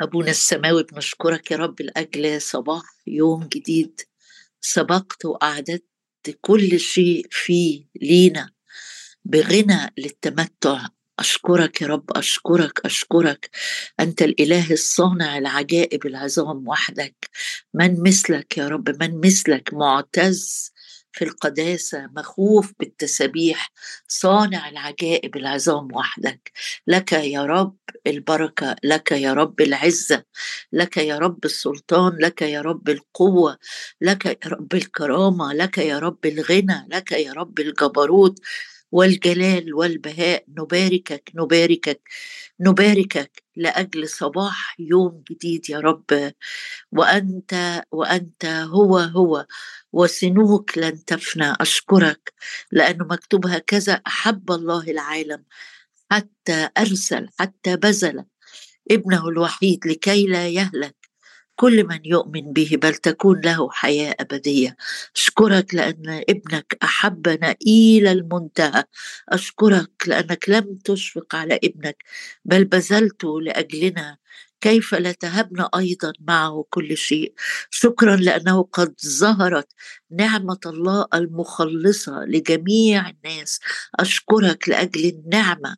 أبونا السماوي بنشكرك يا رب لأجل صباح يوم جديد. سبقت وأعددت كل شيء فيه لينا بغنى للتمتع. أشكرك يا رب أشكرك أشكرك. أنت الإله الصانع العجائب العظام وحدك. من مثلك يا رب من مثلك معتز في القداسة مخوف بالتسابيح صانع العجائب العظام وحدك. لك يا رب البركة لك يا رب العزة لك يا رب السلطان لك يا رب القوة لك يا رب الكرامة لك يا رب الغنى لك يا رب الجبروت. والجلال والبهاء نباركك نباركك نباركك لأجل صباح يوم جديد يا رب. وأنت وأنت هو هو وسنوك لن تفنى. أشكرك لأنه مكتوب هكذا أحب الله العالم. حتى أرسل حتى بذل ابنه الوحيد لكي لا يهلك. كل من يؤمن به بل تكون له حياة أبدية. أشكرك لأن ابنك احبنا إلى المنتهى. أشكرك لأنك لم تشفق على ابنك بل بذلته لأجلنا. كيف لا تهبنا أيضا معه كل شيء. شكرا لأنه قد ظهرت نعمة الله المخلصة لجميع الناس. أشكرك لأجل النعمة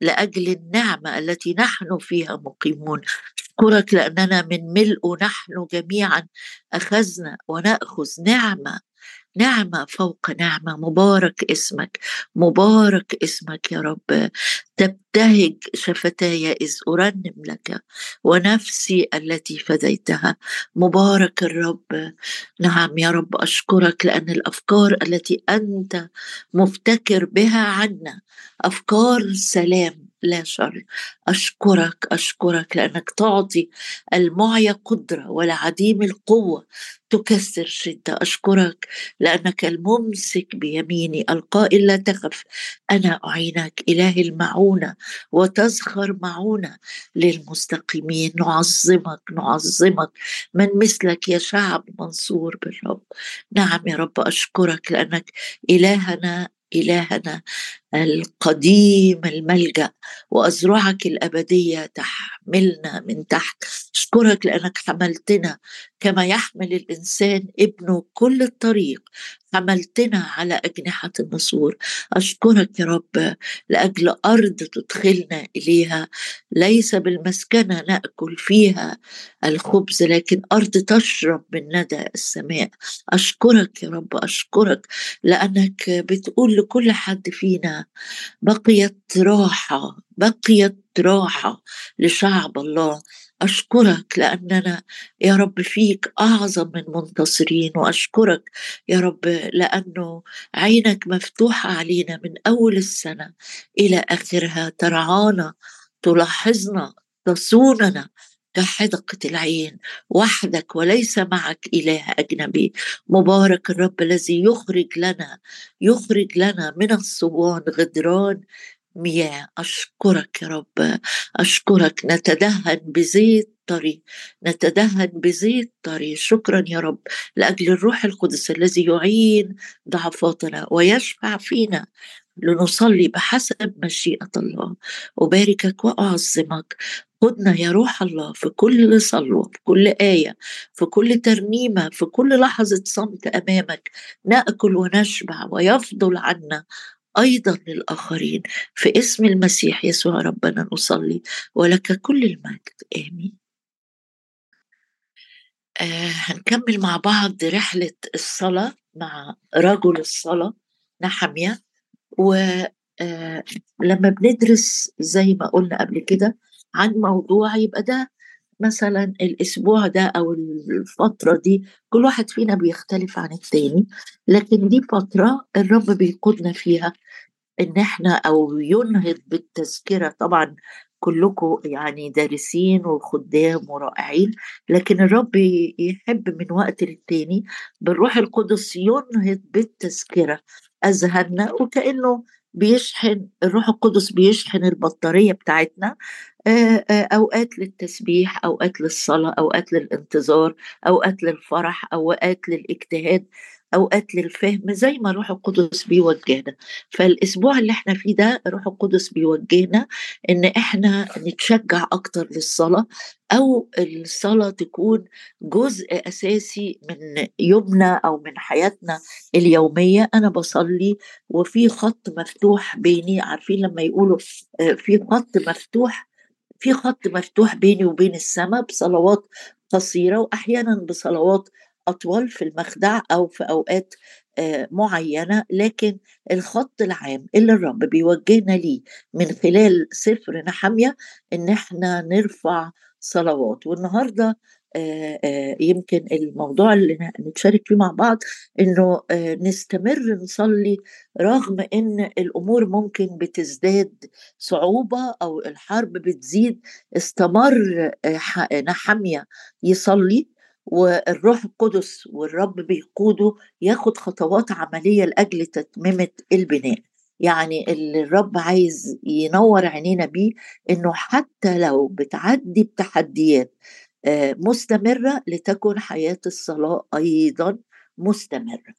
لأجل النعمة التي نحن فيها مقيمون. أشكرك لأننا من ملء نحن جميعا أخذنا ونأخذ نعمة. نعمة فوق نعمة مبارك اسمك مبارك اسمك يا رب. تبتهج شفتاي إذ أرنم لك ونفسي التي فديتها. مبارك الرب. نعم يا رب أشكرك لأن الأفكار التي أنت مفتكر بها عنا أفكار سلام. لا شر أشكرك أشكرك لأنك تعطي المعي قدرة والعديم القوة تكسر شدة. أشكرك لأنك الممسك بيميني. القائل لا تخف. أنا أعينك. إله المعونة وتزخر معونة للمستقيمين. نعظمك نعظمك. من مثلك يا شعب منصور بالرب. نعم يا رب. أشكرك لأنك إلهنا إلهنا القديم الملجأ وأزرعك الأبدية تحملنا من تحت. أشكرك لأنك حملتنا كما يحمل الإنسان ابنه كل الطريق. حملتنا على أجنحة النسور. أشكرك يا رب لأجل أرض تدخلنا إليها. ليس بالمسكنة نأكل فيها الخبز لكن أرض تشرب من ندى السماء. أشكرك يا رب أشكرك لأنك بتقول لكل حد فينا بقيت راحة بقيت راحة لشعب الله. أشكرك لأننا يا رب فيك أعظم من منتصرين وأشكرك يا رب لأنه عينك مفتوحة علينا من أول السنة إلى آخرها. ترعانا تلاحظنا تصوننا كحدقة العين وحدك وليس معك إله أجنبي. مبارك الرب الذي يخرج لنا يخرج لنا من الصوان غدران. مياه أشكرك يا رب. أشكرك. نتدهن بزيت طري نتدهن بزيت طري شكرا يا رب. لأجل الروح القدس الذي يعين ضعفاتنا ويشفع فينا لنصلي بحسب مشيئة الله. أباركك وأعظمك. خدنا يا روح الله في كل صلوة في كل آية في كل ترنيمة في كل لحظة صمت أمامك نأكل ونشبع ويفضل عنا أيضا للآخرين. في اسم المسيح يسوع ربنا نصلي ولك كل المجد. آمين. آه هنكمل مع بعض رحلة الصلاة مع رجل الصلاة نحمية. ولما آه بندرس زي ما قلنا قبل كده عن موضوع يبقى ده مثلا الأسبوع ده أو الفترة دي كل واحد فينا بيختلف عن التاني لكن دي فترة الرب بيقودنا فيها إن إحنا أو ينهض بالتذكرة. طبعا كلكم يعني دارسين وخدام ورائعين لكن الرب يحب من وقت للتاني بالروح القدس ينهض بالتذكرة أذهاننا وكأنه بيشحن الروح القدس بيشحن البطارية بتاعتنا أوقات للتسبيح أوقات للصلاة أوقات للانتظار أوقات للفرح أوقات للاجتهاد. أوقات للفهم زي ما روح القدس بيوجهنا. فالأسبوع اللي إحنا فيه ده روح القدس بيوجهنا إن إحنا نتشجع أكتر للصلاة أو الصلاة تكون جزء أساسي من يومنا أو من حياتنا اليومية. أنا بصلي وفي خط مفتوح بيني عارفين لما يقولوا آه، في خط مفتوح في خط مفتوح بيني وبين السماء بصلوات قصيرة واحيانا بصلوات اطول في المخدع أو في أوقات آه، معينة لكن الخط العام اللي الرب بيوجهنا ليه من خلال سفر نحمية إن إحنا نرفع صلوات. والنهاردة آه، آه، يمكن الموضوع اللي نتشارك فيه مع بعض إنه نستمر نصلي رغم إن الأمور ممكن بتزداد صعوبة أو الحرب بتزيد استمر نحمية يصلي. والروح القدس والرب بيقوده ياخد خطوات عملية لأجل تتميمة البناء. يعني اللي الرب عايز ينور عينينا بيه إنه حتى لو بتعدي بتحديات آه، مستمرة لتكن حياة الصلاة أيضا مستمرة.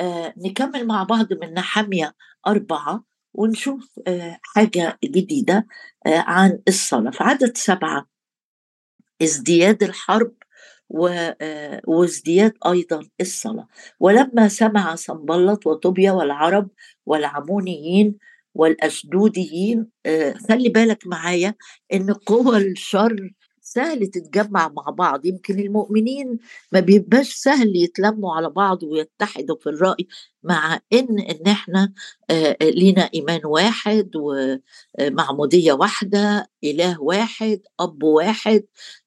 آه، نكمل مع بعض من نحمية أربعة ونشوف آه، حاجة جديدة عن الصلاة. في عدد سبعة ازدياد الحرب وازدياد أيضا الصلاة. ولما سمع صنبلط وطوبيا والعرب والعمونيين والأشدوديين آه، خلي بالك معايا إن قوى الشر سهل تتجمع مع بعض. يمكن المؤمنين ما بيبقاش سهل يتلموا على بعض ويتحدوا في الرأي. مع إن إن إحنا لينا إيمان واحد ومعموديه واحدة إله واحد أب واحد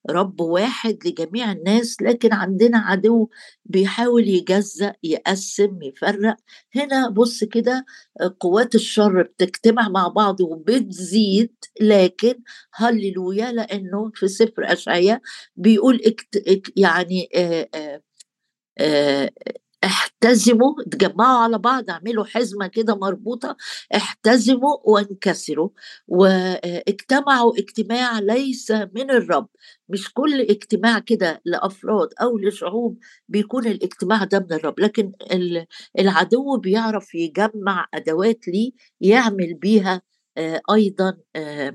رب واحد لجميع الناس لكن عندنا عدو بيحاول يجزأ يقسم يفرق. هنا بص كده قوات الشر بتجتمع مع بعض وبتزيد لكن هللويا لأنه في سفر أشعياء بيقول يعني آآ آآ احتزموا تجمعوا على بعض اعملوا حزمة كده مربوطة احتزموا وانكسروا. واجتمعوا اجتماع ليس من الرب. مش كل اجتماع كده لأفراد أو لشعوب بيكون الاجتماع ده من الرب لكن العدو بيعرف يجمع أدوات ليه يعمل بيها آه، أيضا آه، آه،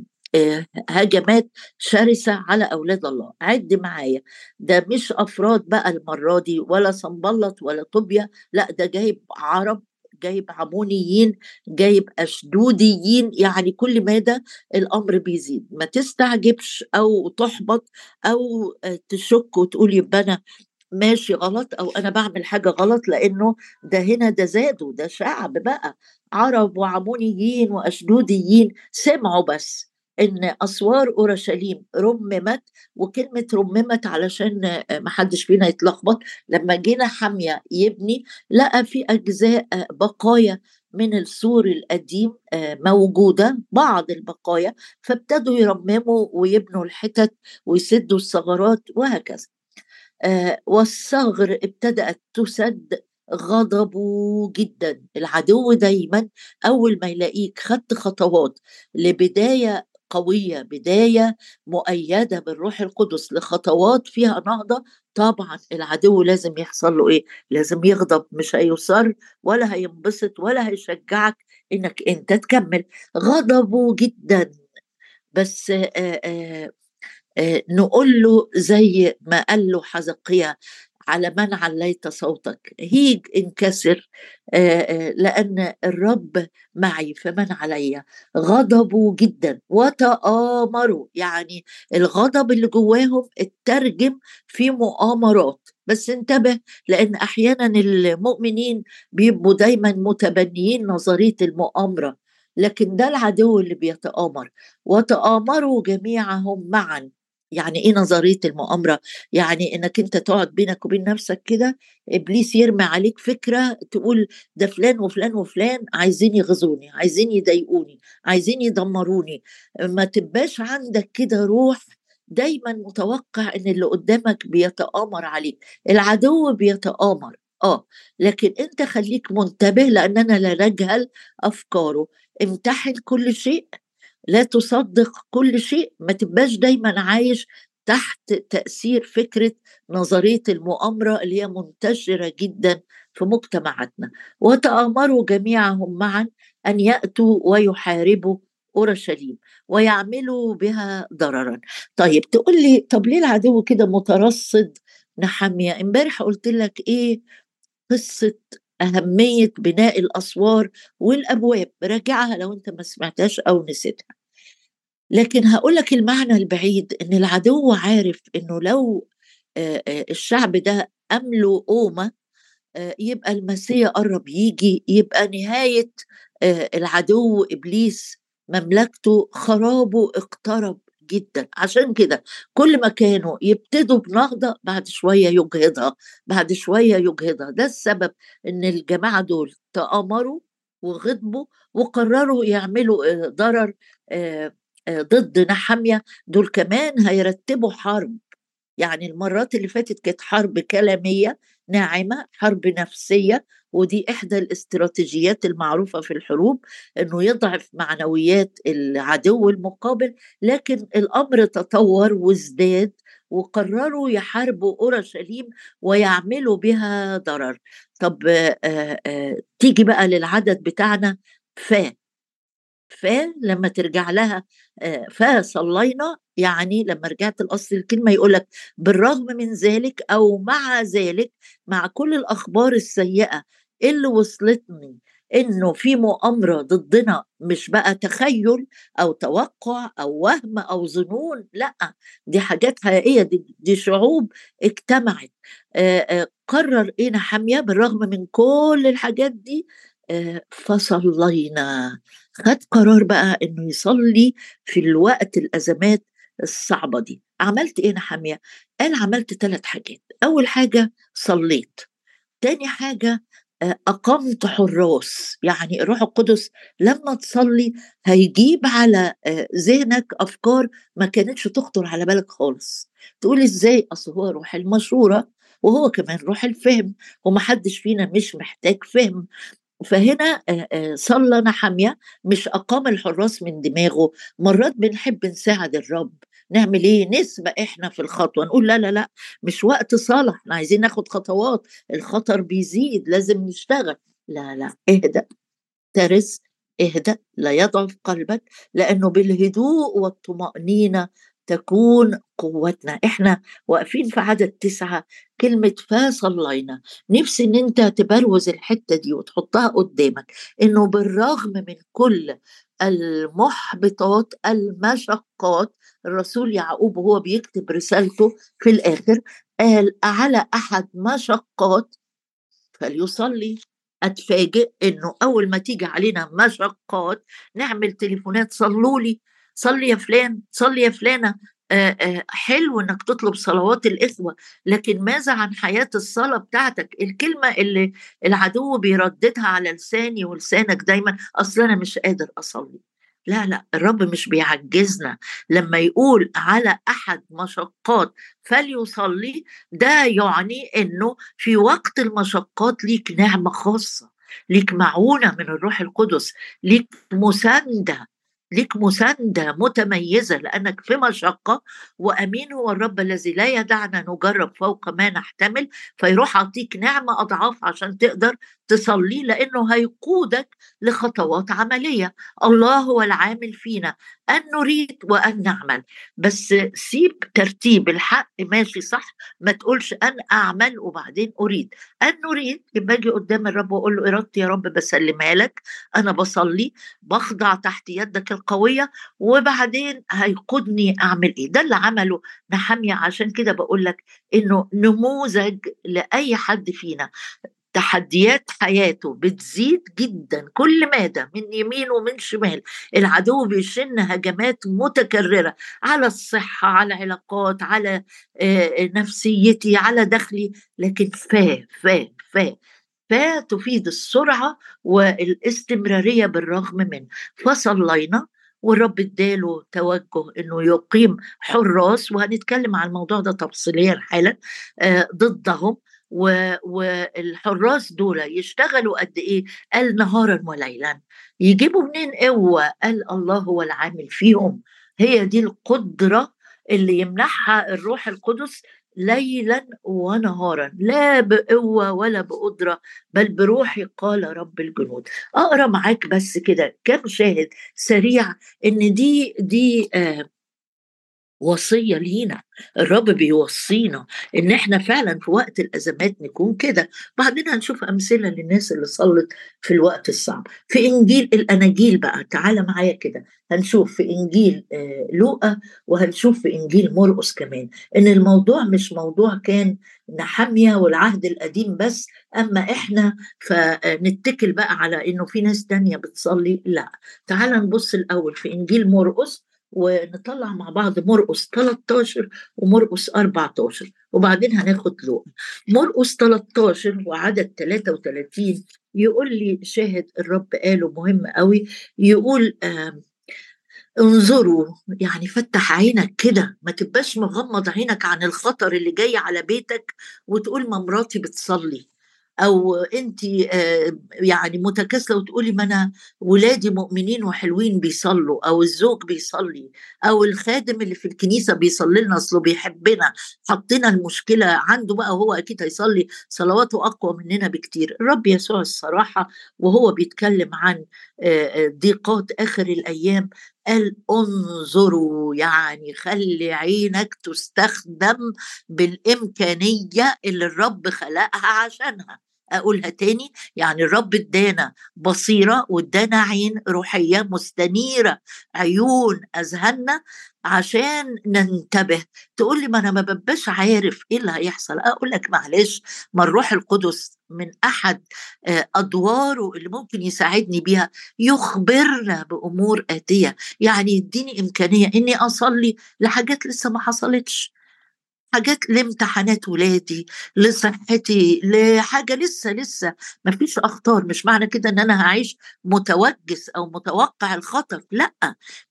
هجمات شرسة على أولاد الله. عد معايا. ده مش أفراد بقى المرة دي ولا صنبلط ولا طوبيا. لا ده جايب عرب جايب عمونيين جايب أشدوديين. يعني كل مدى الأمر بيزيد. ما تستعجبش أو تحبط أو تشك وتقول يبقى أنا ماشي غلط أو أنا بعمل حاجة غلط لأنه ده هنا ده زادوا ده شعب بقى. عرب وعمونيين وأشدوديين سمعوا بس. إن أسوار أورشليم رممت وكلمة رممت علشان ما حدش فينا يتلخبط. لما جينا حاميه يبني لقى في أجزاء بقايا من السور القديم آه، موجودة بعض البقايا فابتدوا يرمموا ويبنوا الحتت ويسدوا الثغرات وهكذا. آه، والثغر ابتدأت تسد غضبوا جدا. العدو دايما أول ما يلاقيك خدت خطوات. لبداية قوية بداية مؤيدة بالروح القدس لخطوات فيها نهضة. طبعا العدو لازم يحصل له إيه؟ لازم يغضب مش هيصر ولا هينبسط ولا هيشجعك إنك أنت تكمل. غضبوا جدا. بس آآ آآ نقول له زي ما قال له حزقيا على من عليت صوتك. هيج انكسر لأن الرب معي فمن علي. غضبوا جدا. وتآمروا. يعني الغضب اللي جواهم اترجم في مؤامرات. بس انتبه لأن أحيانا المؤمنين بيبقوا دايما متبنيين نظرية المؤامرة. لكن ده العدو اللي بيتآمر. وتآمروا جميعهم معا. يعني إيه نظرية المؤامرة؟ يعني إنك أنت تقعد بينك وبين نفسك كده إبليس يرمي عليك فكرة تقول ده فلان وفلان وفلان عايزين يغزوني عايزين يضايقوني عايزين يدمروني. ما تبقاش عندك كده روح دايما متوقع إن اللي قدامك بيتآمر عليك. العدو بيتآمر آه لكن أنت خليك منتبه لاننا لا نجهل أفكاره. امتحن كل شيء لا تصدق كل شيء ما تبقاش دايما عايش تحت تأثير فكرة نظرية المؤامرة اللي هي منتشرة جدا في مجتمعاتنا. وتآمروا جميعهم معا أن يأتوا ويحاربوا أورشليم ويعملوا بها ضررا. طيب تقول لي طب ليه العدو كده مترصد نحمية امبارح قلت لك إيه قصة أهمية بناء الأسوار والأبواب. راجعها لو أنت ما سمعتهاش أو نسيتها. لكن هقول لك المعنى البعيد إن العدو عارف إنه لو الشعب ده أمله قومة يبقى المسيح قرب يجي يبقى نهاية العدو إبليس مملكته خرابه اقترب. جدا. عشان كده كل ما كانوا يبتدوا بنهضة بعد شوية يجهضها بعد شوية يجهضها. ده السبب إن الجماعة دول تآمروا وغضبوا وقرروا يعملوا ضرر ضد نحامية. دول كمان هيرتبوا حرب. يعني المرات اللي فاتت كانت حرب كلامية ناعمة حرب نفسية ودي إحدى الاستراتيجيات المعروفة في الحروب أنه يضعف معنويات العدو المقابل لكن الأمر تطور وازداد وقرروا يحاربوا أورشليم ويعملوا بها ضرر. طب آآ آآ تيجي بقى للعدد بتاعنا فا فلما ترجع لها فصلينا يعني لما رجعت الاصل الكلمة يقول لك بالرغم من ذلك أو مع ذلك مع كل الأخبار السيئة اللي وصلتني إنه في مؤامرة ضدنا مش بقى تخيل أو توقع أو وهم أو ظنون لأ دي حاجات حقيقية دي, دي شعوب اجتمعت. قرر إيه نحميه بالرغم من كل الحاجات دي؟ فصلينا. خد قرار بقى إنه يصلي في الوقت الأزمات الصعبة دي. عملت إيه نحميه قال عملت ثلاث حاجات. أول حاجة صليت. تاني حاجة أقمت حراس. يعني الروح القدس لما تصلي هيجيب على ذهنك أفكار ما كانتش تخطر على بالك خالص. تقول إزاي؟ أصل هو روح المشورة وهو كمان روح الفهم ومحدش فينا مش محتاج فهم. فهنا صلى نحمية مش أقام الحراس من دماغه. مرات بنحب نساعد الرب. نعمل إيه؟ نسبق إحنا في الخطوة. نقول لا لا لا مش وقت صالح إحنا عايزين ناخد خطوات. الخطر بيزيد. لازم نشتغل. لا لا اهدأ. ترس اهدأ. لا يضعف قلبك. لأنه بالهدوء والطمأنينة تكون قوتنا. إحنا واقفين في عدد تسعة كلمة فصلينا نفسي إن أنت تبروز الحتة دي وتحطها قدامك. إنه بالرغم من كل المحبطات المشقات الرسول يعقوب وهو بيكتب رسالته في الآخر قال على أحد مشقات فليصلي. أتفاجئ إنه أول ما تيجي علينا مشقات نعمل تليفونات صلوا لي. صلي يا فلان صلي يا فلانة. آآ آآ حلو إنك تطلب صلوات الإخوة لكن ماذا عن حياة الصلاة بتاعتك؟ الكلمة اللي العدو بيرددها على لساني ولسانك دايما أصل أنا مش قادر أصلي. لا لا الرب مش بيعجزنا لما يقول على أحد مشقات فليصلي ده يعني إنه في وقت المشقات ليك نعمة خاصة ليك معونة من الروح القدس ليك مساندة ليك مساندة متميزة لأنك في مشقة وأمين هو الرب الذي لا يدعنا نجرب فوق ما نحتمل فيروح أعطيك نعمة أضعاف عشان تقدر تصلي لأنه هيقودك لخطوات عملية. الله هو العامل فينا. أن نريد وأن نعمل. بس سيب ترتيب الحق ماشي صح؟ ما تقولش أن أعمل وبعدين أريد. أن نريد يبقى أجي قدام الرب وأقول له إرادتي يا رب بسلمها لك. أنا بصلي بخضع تحت يدك القوية وبعدين هيقودني أعمل إيه؟ ده اللي عمله نحمية عشان كده بقول لك إنه نموذج لأي حد فينا. تحديات حياته بتزيد جدا. كل مادة من يمين ومن شمال العدو بيشن هجمات متكررة على الصحة على علاقات على نفسيتي على دخلي. لكن فا فا فا فا تفيد السرعة والاستمرارية بالرغم من فصلينا والرب اداله توجه إنه يقيم حراس. وهنتكلم عن الموضوع ده تفصيليا حالا ضدهم. والحراس دول يشتغلوا قد إيه؟ قال نهارا وليلا يجيبوا منين قوة؟ قال الله هو العامل فيهم. هي دي القدرة اللي يمنحها الروح القدس ليلا ونهارا. لا بقوة ولا بقدرة بل بروحي قال رب الجنود. أقرأ معاك بس كده كم شاهد سريع إن دي دي آه وصية لينا. الرب بيوصينا إن إحنا فعلا في وقت الأزمات نكون كده. بعدين هنشوف أمثلة للناس اللي صلت في الوقت الصعب. في إنجيل الأناجيل بقى تعالى معايا كده. هنشوف في إنجيل آه، لوقا وهنشوف في إنجيل مرقس كمان. إن الموضوع مش موضوع كان نحمية والعهد القديم بس أما إحنا فنتكل بقى على إنه في ناس تانية بتصلي. لا. تعال نبص الأول في إنجيل مرقس ونطلع مع بعض مرقس 13 ومرقس 14 وبعدين هناخد لوقا مرقس 13 وعدد 33 يقول لي شاهد الرب قاله مهم قوي يقول آه انظروا يعني فتح عينك كده ما تبقاش مغمض عينك عن الخطر اللي جاي على بيتك وتقول ما مراتي بتصلي. أو انت آه، يعني متكاسلة وتقولي ما أنا ولادي مؤمنين وحلوين بيصلوا أو الزوج بيصلي أو الخادم اللي في الكنيسة بيصلي لنا أصله بيحبنا حطينا المشكلة عنده بقى وهو أكيد هيصلي صلواته أقوى مننا بكتير. الرب يسوع الصراحة وهو بيتكلم عن آه، آه، ضيقات آخر الأيام قال انظروا يعني خلي عينك تستخدم بالإمكانية اللي الرب خلقها عشانها. أقولها تاني يعني الرب ادانا بصيرة وادانا عين روحية مستنيرة عيون أذهاننا عشان ننتبه. تقول لي ما أنا ما ببقاش عارف إيه اللي هيحصل. أقول لك معلش ما الروح القدس من أحد آه، أدواره اللي ممكن يساعدني بيها يخبرنا بأمور آتية. يعني يديني إمكانية إني أصلي لحاجات لسه ما حصلتش. حاجات لامتحانات ولادي لصحتي لحاجة لسه لسه. ما فيش أخطار. مش معنى كده إن أنا هعيش متوجس أو متوقع الخطر. لأ.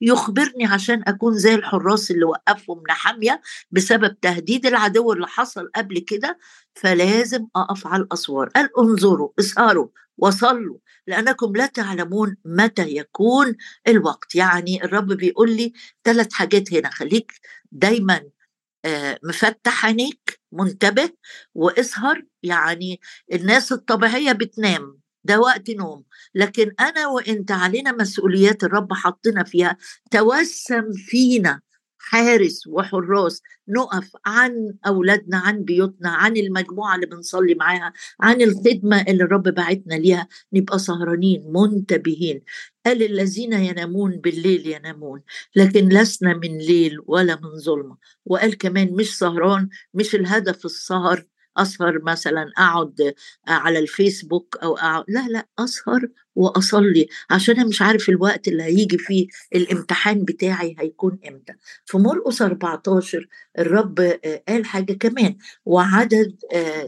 يخبرني عشان أكون زي الحراس اللي وقفهم نحاميه بسبب تهديد العدو اللي حصل قبل كده فلازم أقف على الأسوار. قال انظروا اسهروا وصلوا. لأنكم لا تعلمون متى يكون الوقت. يعني الرب بيقول لي ثلاث حاجات هنا. خليك دايما مفتح عينيك منتبه واسهر يعني الناس الطبيعية بتنام ده وقت نوم. لكن أنا وإنت علينا مسؤوليات الرب حطنا فيها توسم فينا حارس وحراس نقف عن أولادنا عن بيوتنا عن المجموعة اللي بنصلي معاها عن الخدمة اللي الرب بعتنا ليها نبقى سهرانين منتبهين. قال الذين ينامون بالليل ينامون لكن لسنا من ليل ولا من ظلمة. وقال كمان مش سهران مش الهدف السهر اسهر مثلا أقعد على الفيسبوك أو أقعد لا لا اسهر وأصلي عشان أنا مش عارف الوقت اللي هيجي فيه الامتحان بتاعي هيكون إمتى. في مرقس 14 الرب قال حاجة كمان وعدد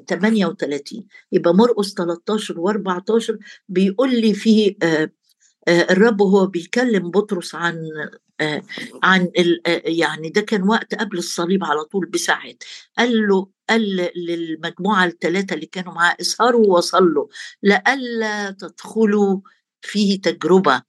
38 يبقى مرقس 13 و14 بيقول لي في الرب هو بيكلم بطرس عن عن يعني ده كان وقت قبل الصليب على طول بساعات. قال له قال للمجموعة الثلاثة اللي كانوا معاه اسهروا وصلوا لألا تدخلوا فيه تجربة.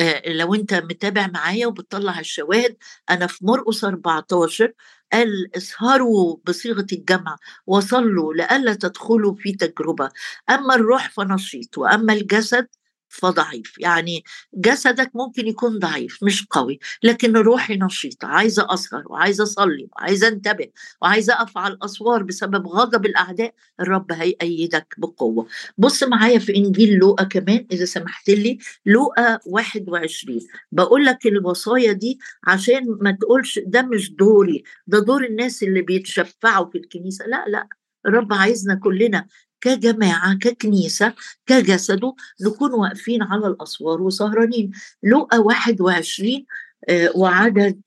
آه لو أنت متابع معايا وبتطلع الشواهد أنا في مرقس 14 قال اسهروا بصيغة الجمع وصلوا لئلا تدخلوا في تجربة. أما الروح فنشيط وأما الجسد فضعيف. يعني جسدك ممكن يكون ضعيف مش قوي لكن روحي نشيطة عايزة أسهر وعايزة أصلي وعايزة أنتبه وعايزة أقف على الأسوار بسبب غضب الأعداء الرب هيأيدك بقوة. بص معايا في إنجيل لوقا كمان إذا سمحت لي لوقا 21 بقول لك الوصايا دي عشان ما تقولش ده مش دوري ده دور الناس اللي بيتشفعوا في الكنيسة. لا لا الرب عايزنا كلنا كجماعة ككنيسة كجسده نكون واقفين على الأسوار وسهرانين. لقى 21 آه، وعدد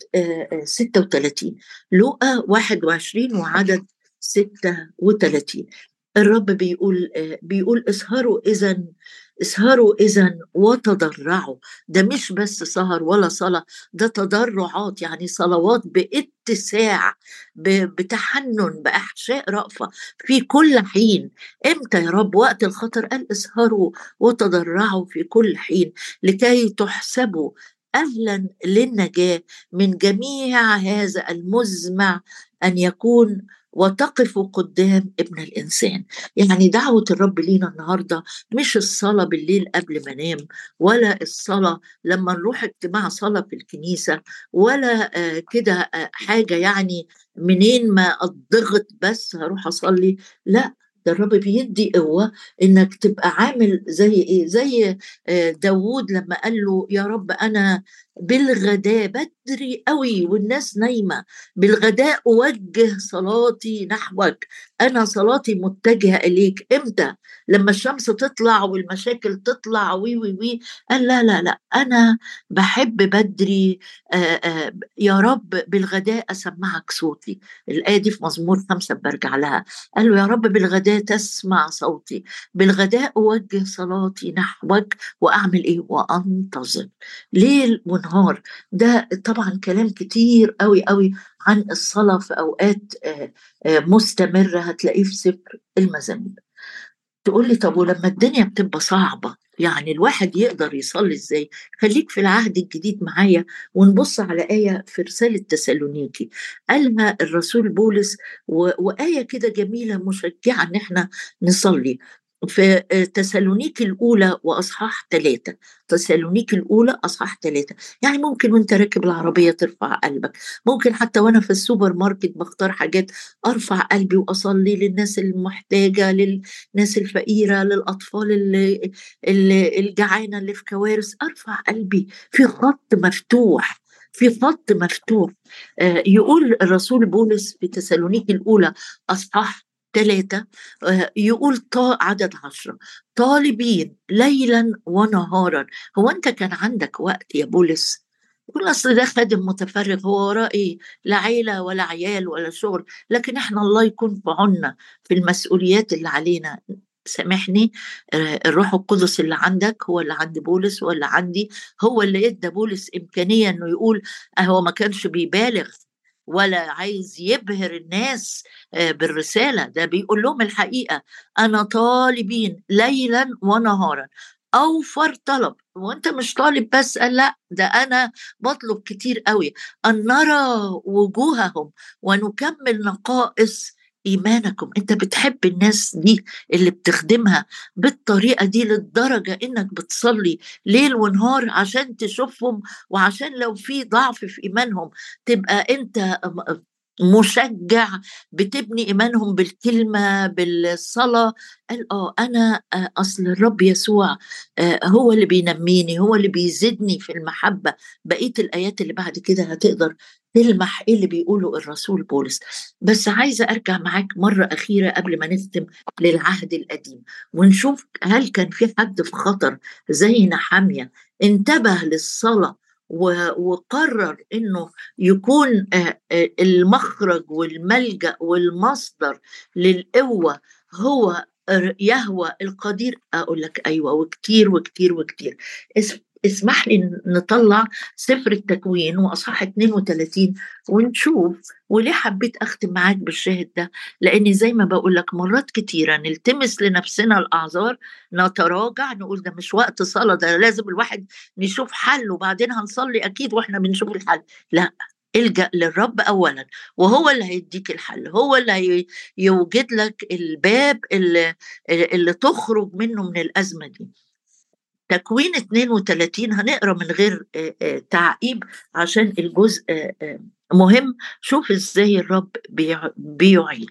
36 لقى 21 وعدد 36 الرب بيقول آه، بيقول اسهروا إذا اسهروا اذا وتضرعوا. ده مش بس سهر ولا صلاة ده تضرعات يعني صلوات باتساع بتحنن بأحشاء رأفة في كل حين. إمتى يا رب؟ وقت الخطر قال اسهروا وتضرعوا في كل حين لكي تحسبوا أهلا للنجاة من جميع هذا المزمع أن يكون وتقف قدام ابن الإنسان. يعني دعوة الرب لينا النهارده مش الصلاة بالليل قبل ما انام ولا الصلاة لما نروح اجتماع صلاة في الكنيسة ولا آه كده آه حاجة يعني منين ما اضغط بس هروح أصلي. لا ده الرب بيدي قوة إنك تبقى عامل زي إيه؟ زي آه، داوود لما قال له يا رب أنا بالغداء بدري قوي والناس نايمة. بالغداة أوجه صلاتي نحوك. أنا صلاتي متجهة إليك. إمتى؟ لما الشمس تطلع والمشاكل تطلع وي وي وي. قال لا لا لا. أنا بحب بدري. آآ آآ يا رب بالغداة أسمعك صوتي. الآية دي في مزمور خمسة برجع لها. قال له يا رب بالغداة تسمع صوتي. بالغداة أوجه صلاتي نحوك. وأعمل إيه؟ وأنتظر. ليل ونهار ده طبعا كلام كتير قوي قوي عن الصلاة في أوقات مستمرة هتلاقيه في سفر المزامير. تقول لي طب ولما الدنيا بتبقى صعبة يعني الواحد يقدر يصلي إزاي؟ خليك في العهد الجديد معايا ونبص على آية في رسالة تسالونيكي. قالها الرسول بولس وآية كده جميلة مشجعة إن إحنا نصلي. في تسالونيك الأولى وأصحاح ثلاثة تسالونيك الأولى أصحاح ثلاثة يعني ممكن وأنت راكب العربية ترفع قلبك. ممكن حتى وأنا في السوبر ماركت بختار حاجات أرفع قلبي وأصلي للناس المحتاجة للناس الفقيرة للأطفال اللي الجعانة اللي في كوارث. أرفع قلبي. في خط مفتوح. في خط مفتوح. آه، يقول الرسول بولس في تسالونيك الأولى أصحاح ثلاثة آه، يقول طا عدد عشرة طالبين ليلا ونهارا. هو أنت كان عندك وقت يا بولس؟ يقول أصل ده خادم متفرغ هو وراه إيه؟ لا عيلة ولا عيال ولا شغل. لكن إحنا الله يكون في عنا في المسؤوليات اللي علينا. سامحني آه، الروح القدس اللي عندك هو اللي عند بولس ولا عندي. هو اللي إدى بولس إمكانية إنه يقول آه، هو ما كانش بيبالغ ولا عايز يبهر الناس آه، بالرسالة. ده بيقول لهم الحقيقة أنا طالبين ليلا ونهارا. اوفر طلب. وأنت مش طالب بس لأ ده أنا بطلب كتير قوي. أن نرى وجوههم ونكمل نقائص إيمانكم. أنت بتحب الناس دي اللي بتخدمها بالطريقة دي للدرجة إنك بتصلي ليل ونهار عشان تشوفهم وعشان لو في ضعف في إيمانهم تبقى أنت مشجع بتبني إيمانهم بالكلمة بالصلاة. قال آه أنا آه، أصل الرب يسوع آه، هو اللي بينميني هو اللي بيزيدني في المحبة. بقية الآيات اللي بعد كده هتقدر تلمح إيه اللي بيقوله الرسول بولس. بس عايزة أرجع معاك مرة أخيرة قبل ما نختم للعهد القديم ونشوف هل كان في حد في خطر زي نحامية انتبه للصلاة وقرر إنه يكون آه، آه، المخرج والملجأ والمصدر للقوة هو يهوى القدير. أقول لك أيوه وكتير وكتير وكتير. اسمح لي نطلع سفر التكوين وأصحاح 32 ونشوف وليه حبيت أختم معاك بالشاهد ده. لأني زي ما بقول لك مرات كتيرة نلتمس لنفسنا الأعذار نتراجع نقول ده مش وقت صلاة ده لازم الواحد نشوف حل وبعدين هنصلي أكيد وإحنا بنشوف الحل. لا إلجأ للرب اولا وهو اللي هيديك الحل هو اللي هيوجد لك الباب اللي, اللي تخرج منه من الأزمة دي. تكوين 32 هنقرا من غير تعقيب عشان الجزء مهم. شوف إزاي الرب بيعين.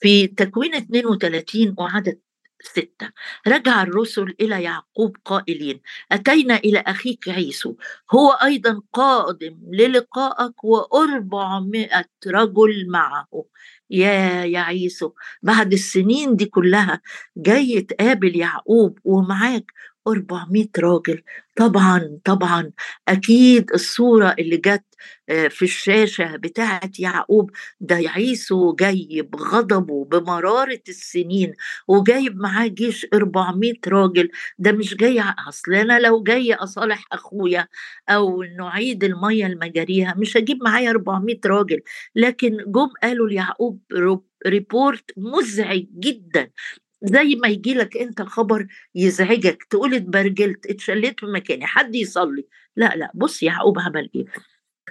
في تكوين 32 وعدد ستة. رجع الرسل إلى يعقوب قائلين أتينا إلى أخيك عيسو. هو أيضا قادم للقائك وأربعمائة رجل معه. يا يا عيسو بعد السنين دي كلها جاي تقابل يعقوب ومعاك 400 راجل. طبعا طبعا. أكيد الصورة اللي جت آه، في الشاشة بتاعه يعقوب ده عيسو جاي بغضبه بمرارة السنين وجايب معاه جيش 400 راجل. ده مش جاي أصل أنا لو جاي أصالح أخويا أو نعيد المية المجاريها مش هجيب معايا 400 راجل. لكن جم قالوا ليعقوب ريبورت مزعج جدا. زي ما يجي لك أنت خبر يزعجك تقول اتبرجلت اتشليت في مكاني حد يصلي. لا لا بص يعقوب عمل إيه؟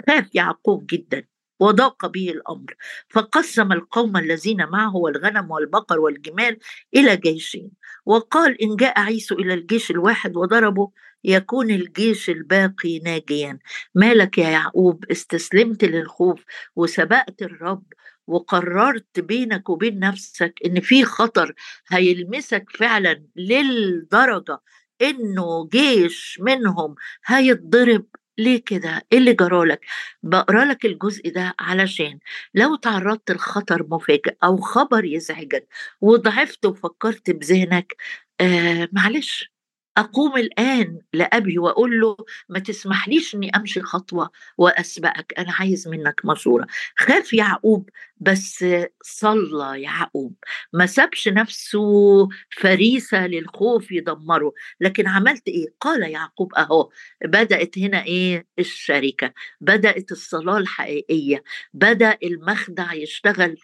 خاف يعقوب جدا وضاق به الأمر فقسم القوم الذين معه والغنم والبقر والجمال إلى جيشين وقال إن جاء عيسو إلى الجيش الواحد وضربه يكون الجيش الباقي ناجيا. مالك يا يعقوب استسلمت للخوف وسبقت الرب وقررت بينك وبين نفسك إن في خطر هيلمسك فعلا للدرجة إنه جيش منهم هيتضرب ليه كده؟ إيه اللي جرالك؟ بقرأ لك الجزء ده علشان لو تعرضت لخطر مفاجئ أو خبر يزعجك وضعفت وفكرت بذهنك آه معلش أقوم الآن لأبي وأقول له ما تسمحليش إني أمشي خطوة وأسبقك أنا عايز منك مشورة خاف يعقوب بس صلى يعقوب. ما سابش نفسه فريسة للخوف يدمره. لكن عملت إيه؟ قال يعقوب أهو بدأت هنا إيه؟ الشركة بدأت الصلاة الحقيقية بدأ المخدع يشتغل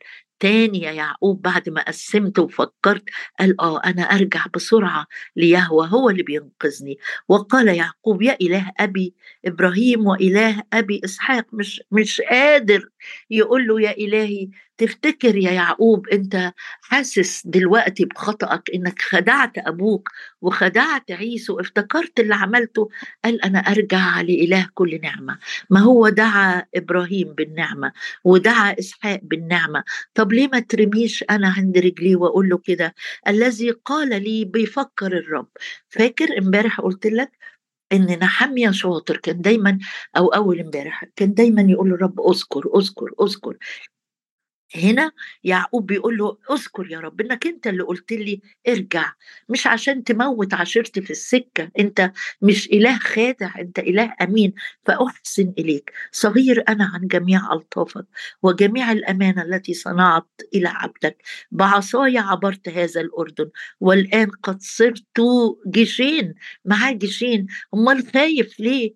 تاني يا يعقوب بعد ما قسمت وفكرت قال آه أنا أرجع بسرعة ليهوى هو اللي بينقذني. وقال يعقوب يا إله أبي إبراهيم وإله أبي إسحاق مش مش قادر يقول له يا إلهي تفتكر يا يعقوب أنت حاسس دلوقتي بخطأك؟ إنك خدعت أبوك وخدعت عيسو افتكرت اللي عملته؟ قال أنا أرجع لإله كل نعمة. ما هو دعا إبراهيم بالنعمة ودعا إسحاق بالنعمة؟ طب ليه ما ترميش أنا عند رجلي وأقول له كده؟ الذي قال لي بيفكر الرب. فاكر إمبارح قلت لك إن نحمية شاطر كان دايما أو أول إمبارح كان دايما يقول له الرب أذكر أذكر أذكر. هنا يعقوب بيقول له اذكر يا رب إنك أنت اللي قلت لي ارجع مش عشان تموت عشيرتي في السكة أنت مش إله خادع أنت إله أمين فأحسن إليك. صغير أنا عن جميع ألطافك وجميع الأمانة التي صنعت إلى عبدك. بعصاي عبرت هذا الأردن والآن قد صرت جيشين معاه جيشين. أمال خايف ليه؟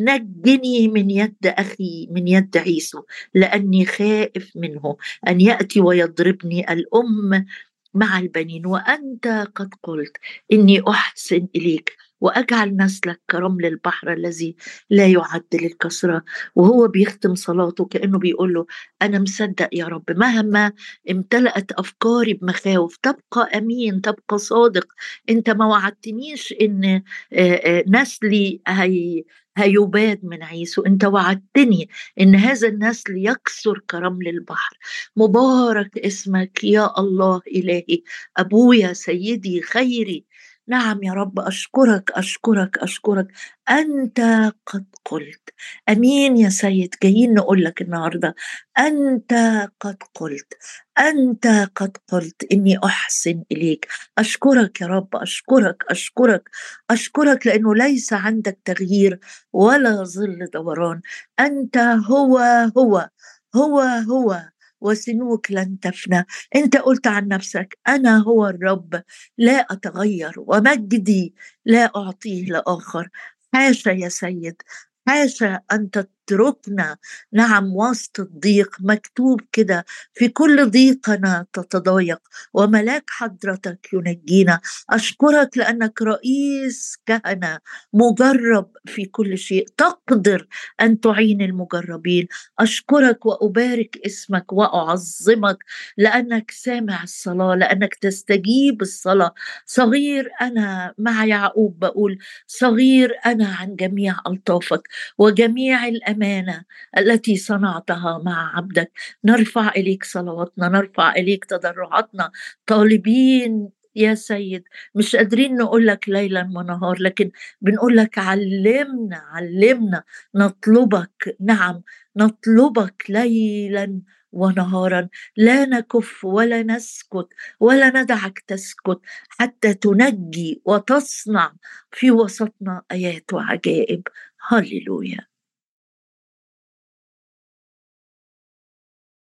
نجني من يد أخي من يد عيسو لأني خائف منه أن يأتي ويضربني الأم مع البنين وأنت قد قلت إني أحسن إليك. وأجعل نسلك كرمل البحر الذي لا يعد للكسره وهو بيختم صلاته كأنه بيقول له أنا مصدق يا رب مهما امتلأت أفكاري بمخاوف تبقى أمين تبقى صادق. أنت ما وعدتنيش إن نسلي هي هيباد من عيسو. أنت وعدتني إن هذا النسل يكسر كرمل البحر. مبارك اسمك يا الله إلهي. أبويا سيدي خيري نعم يا رب أشكرك أشكرك أشكرك. أنت قد قلت. أمين يا سيد. جايين نقول لك النهاردة. أنت قد قلت. أنت قد قلت إني أحسن إليك. أشكرك يا رب أشكرك أشكرك. أشكرك لأنه ليس عندك تغيير ولا ظل دوران. أنت هو هو هو هو. وسنوك لن تفنى. إنت قلت عن نفسك أنا هو الرب لا أتغير ومجدي لا أعطيه لآخر. حاشا يا سيد حاشا ان تتركنا. نعم وسط الضيق مكتوب كده في كل ضيقنا تتضايق وملاك حضرتك ينجينا. أشكرك لأنك رئيس كهنة مجرب في كل شيء. تقدر أن تعين المجربين. أشكرك وأبارك اسمك وأعظمك لأنك سامع الصلاة لأنك تستجيب الصلاة. صغير أنا مع يعقوب بقول صغير أنا عن جميع ألطافك وجميع الأمين الأمانة التي صنعتها مع عبدك. نرفع إليك صلواتنا نرفع إليك تضرعاتنا. طالبين يا سيد مش قادرين نقول لك ليلا ونهار لكن بنقول لك علمنا علمنا نطلبك نعم نطلبك ليلا ونهارا. لا نكف ولا نسكت ولا ندعك تسكت حتى تنجي وتصنع في وسطنا آيات وعجائب. هللويا.